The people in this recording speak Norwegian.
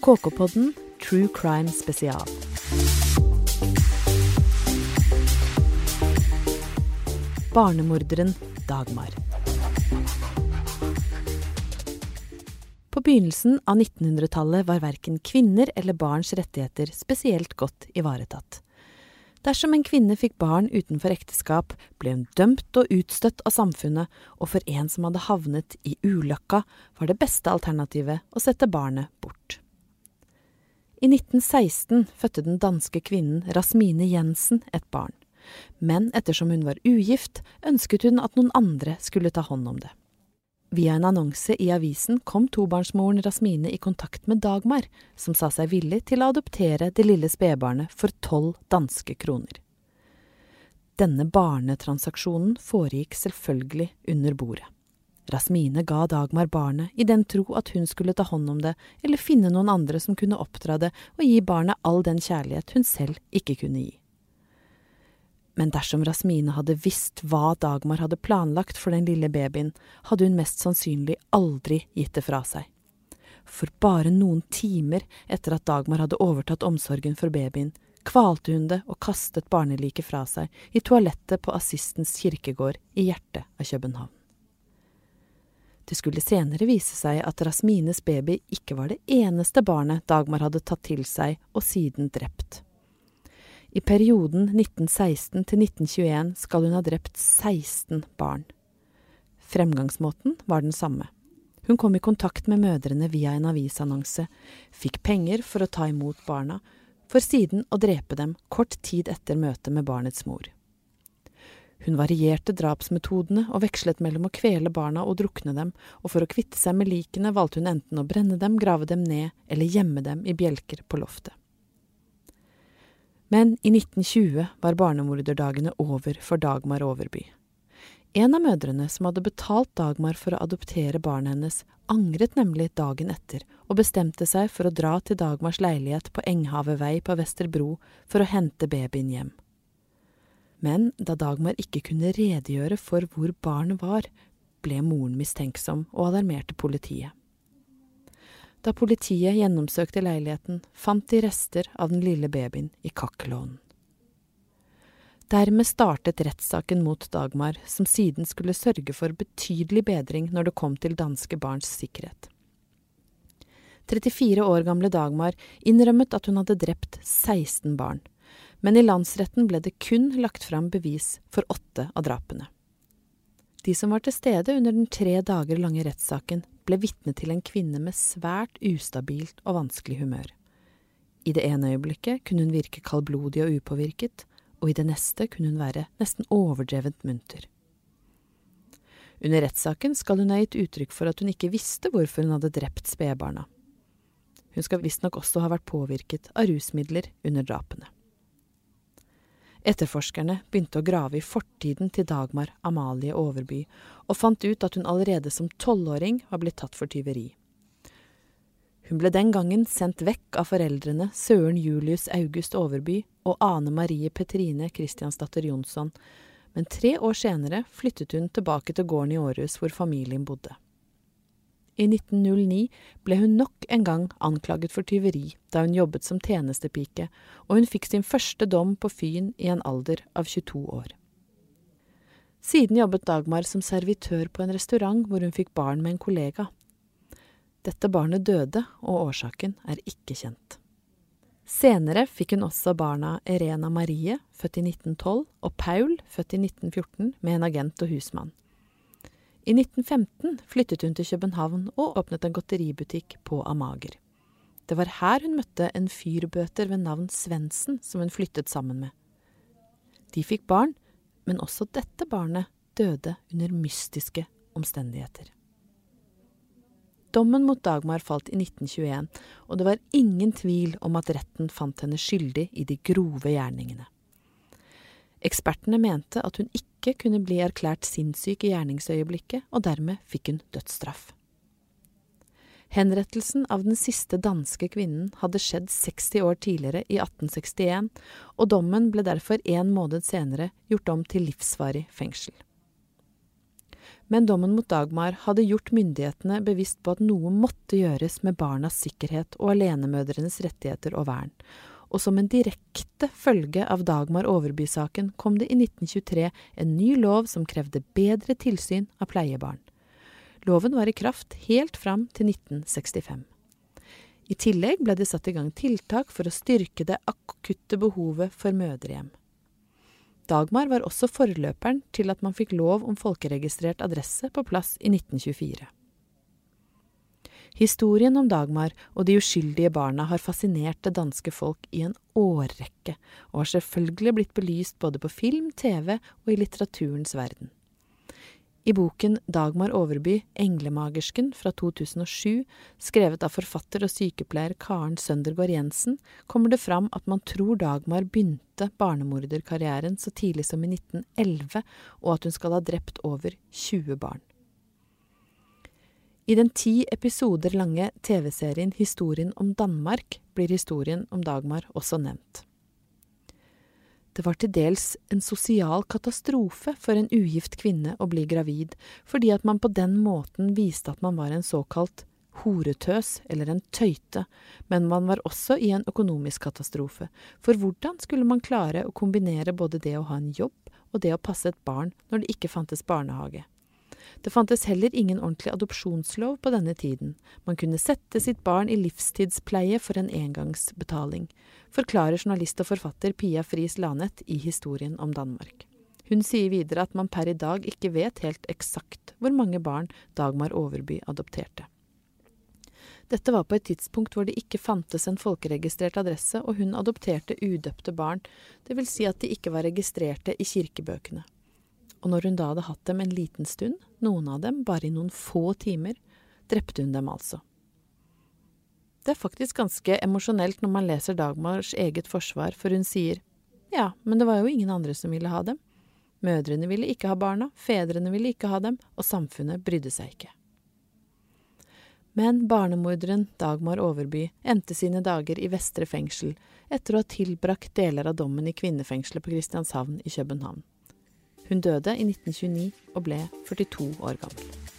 KK-podden True Crime Spesial. Barnemorderen Dagmar. På begynnelsen av 1900-tallet var verken kvinner eller barns rettigheter spesielt godt ivaretatt. Dersom en kvinne fikk barn utenfor ekteskap, ble hun dømt og utstøtt av samfunnet, og for en som hadde havnet i ulykka, var det beste alternativet å sette barnet bort. I 1916 fødte den danske kvinnen Rasmine Jensen et barn, men ettersom hun var ugift, ønsket hun at noen andre skulle ta hånd om det. Via en annonse i avisen kom tobarnsmoren Rasmine i kontakt med Dagmar, som sa seg villig til å adoptere det lille spedbarnet for tolv danske kroner. Denne barnetransaksjonen foregikk selvfølgelig under bordet. Rasmine ga Dagmar barnet i den tro at hun skulle ta hånd om det, eller finne noen andre som kunne oppdra det og gi barnet all den kjærlighet hun selv ikke kunne gi. Men dersom Rasmine hadde visst hva Dagmar hadde planlagt for den lille babyen, hadde hun mest sannsynlig aldri gitt det fra seg. For bare noen timer etter at Dagmar hadde overtatt omsorgen for babyen, kvalte hun det og kastet barneliket fra seg i toalettet på Assistens kirkegård i hjertet av København. Det skulle senere vise seg at Rasmines baby ikke var det eneste barnet Dagmar hadde tatt til seg og siden drept. I perioden 1916 til 1921 skal hun ha drept 16 barn. Fremgangsmåten var den samme. Hun kom i kontakt med mødrene via en avisannonse, fikk penger for å ta imot barna, for siden å drepe dem kort tid etter møtet med barnets mor. Hun varierte drapsmetodene og vekslet mellom å kvele barna og drukne dem, og for å kvitte seg med likene valgte hun enten å brenne dem, grave dem ned eller gjemme dem i bjelker på loftet. Men i 1920 var barnemorderdagene over for Dagmar Overby. En av mødrene som hadde betalt Dagmar for å adoptere barnet hennes, angret nemlig dagen etter og bestemte seg for å dra til Dagmars leilighet på Enghavet vei på Vesterbro for å hente babyen hjem. Men da Dagmar ikke kunne redegjøre for hvor barnet var, ble moren mistenksom og alarmerte politiet. Da politiet gjennomsøkte leiligheten, fant de rester av den lille babyen i kakkelovnen. Dermed startet rettssaken mot Dagmar, som siden skulle sørge for betydelig bedring når det kom til danske barns sikkerhet. 34 år gamle Dagmar innrømmet at hun hadde drept 16 barn, men i landsretten ble det kun lagt fram bevis for åtte av drapene. De som var til stede under den tre dager lange rettssaken, ble vitne til en kvinne med svært ustabilt og vanskelig humør. I det ene øyeblikket kunne hun virke kaldblodig og upåvirket, og i det neste kunne hun være nesten overdrevent munter. Under rettssaken skal hun ha gitt uttrykk for at hun ikke visste hvorfor hun hadde drept spedbarna. Hun skal visstnok også ha vært påvirket av rusmidler under drapene. Etterforskerne begynte å grave i fortiden til Dagmar Amalie Overby, og fant ut at hun allerede som tolvåring var blitt tatt for tyveri. Hun ble den gangen sendt vekk av foreldrene Søren Julius August Overby og Ane Marie Petrine Christiansdatter Jonsson, men tre år senere flyttet hun tilbake til gården i Århus hvor familien bodde. I 1909 ble hun nok en gang anklaget for tyveri da hun jobbet som tjenestepike, og hun fikk sin første dom på Fyn i en alder av 22 år. Siden jobbet Dagmar som servitør på en restaurant hvor hun fikk barn med en kollega. Dette barnet døde, og årsaken er ikke kjent. Senere fikk hun også barna Erena Marie, født i 1912, og Paul, født i 1914, med en agent og husmann. I 1915 flyttet hun til København og åpnet en godteributikk på Amager. Det var her hun møtte en fyrbøter ved navn Svendsen som hun flyttet sammen med. De fikk barn, men også dette barnet døde under mystiske omstendigheter. Dommen mot Dagmar falt i 1921, og det var ingen tvil om at retten fant henne skyldig i de grove gjerningene. Ekspertene mente at hun ikke kunne bli erklært sinnssyk i gjerningsøyeblikket, og dermed fikk hun dødsstraff. Henrettelsen av den siste danske kvinnen hadde skjedd 60 år tidligere, i 1861, og dommen ble derfor en måned senere gjort om til livsvarig fengsel. Men dommen mot Dagmar hadde gjort myndighetene bevisst på at noe måtte gjøres med barnas sikkerhet og alenemødrenes rettigheter og vern, og som en direkte følge av Dagmar Overby-saken kom det i 1923 en ny lov som krevde bedre tilsyn av pleiebarn. Loven var i kraft helt fram til 1965. I tillegg ble det satt i gang tiltak for å styrke det akutte behovet for mødrehjem. Dagmar var også forløperen til at man fikk lov om folkeregistrert adresse på plass i 1924. Historien om Dagmar og de uskyldige barna har fascinert det danske folk i en årrekke, og har selvfølgelig blitt belyst både på film, TV og i litteraturens verden. I boken Dagmar Overby, Englemagersken fra 2007, skrevet av forfatter og sykepleier Karen Søndergaard Jensen, kommer det fram at man tror Dagmar begynte barnemorderkarrieren så tidlig som i 1911, og at hun skal ha drept over 20 barn. I den ti episoder lange TV-serien Historien om Danmark blir historien om Dagmar også nevnt. Det var til dels en sosial katastrofe for en ugift kvinne å bli gravid, fordi at man på den måten viste at man var en såkalt horetøs eller en tøyte, men man var også i en økonomisk katastrofe, for hvordan skulle man klare å kombinere både det å ha en jobb og det å passe et barn når det ikke fantes barnehage? Det fantes heller ingen ordentlig adopsjonslov på denne tiden, man kunne sette sitt barn i livstidspleie for en engangsbetaling, forklarer journalist og forfatter Pia Friis Lanet i Historien om Danmark. Hun sier videre at man per i dag ikke vet helt eksakt hvor mange barn Dagmar Overby adopterte. Dette var på et tidspunkt hvor det ikke fantes en folkeregistrert adresse, og hun adopterte udøpte barn, vil si at de ikke var registrerte i kirkebøkene og når hun da hadde hatt dem en liten stund, noen av dem bare i noen få timer, drepte hun dem altså. Det er faktisk ganske emosjonelt når man leser Dagmars eget forsvar, for hun sier ja, men det var jo ingen andre som ville ha dem. Mødrene ville ikke ha barna, fedrene ville ikke ha dem, og samfunnet brydde seg ikke. Men barnemorderen Dagmar Overby endte sine dager i Vestre fengsel etter å ha tilbrakt deler av dommen i kvinnefengselet på Kristianshavn i København. Hun døde i 1929 og ble 42 år gammel.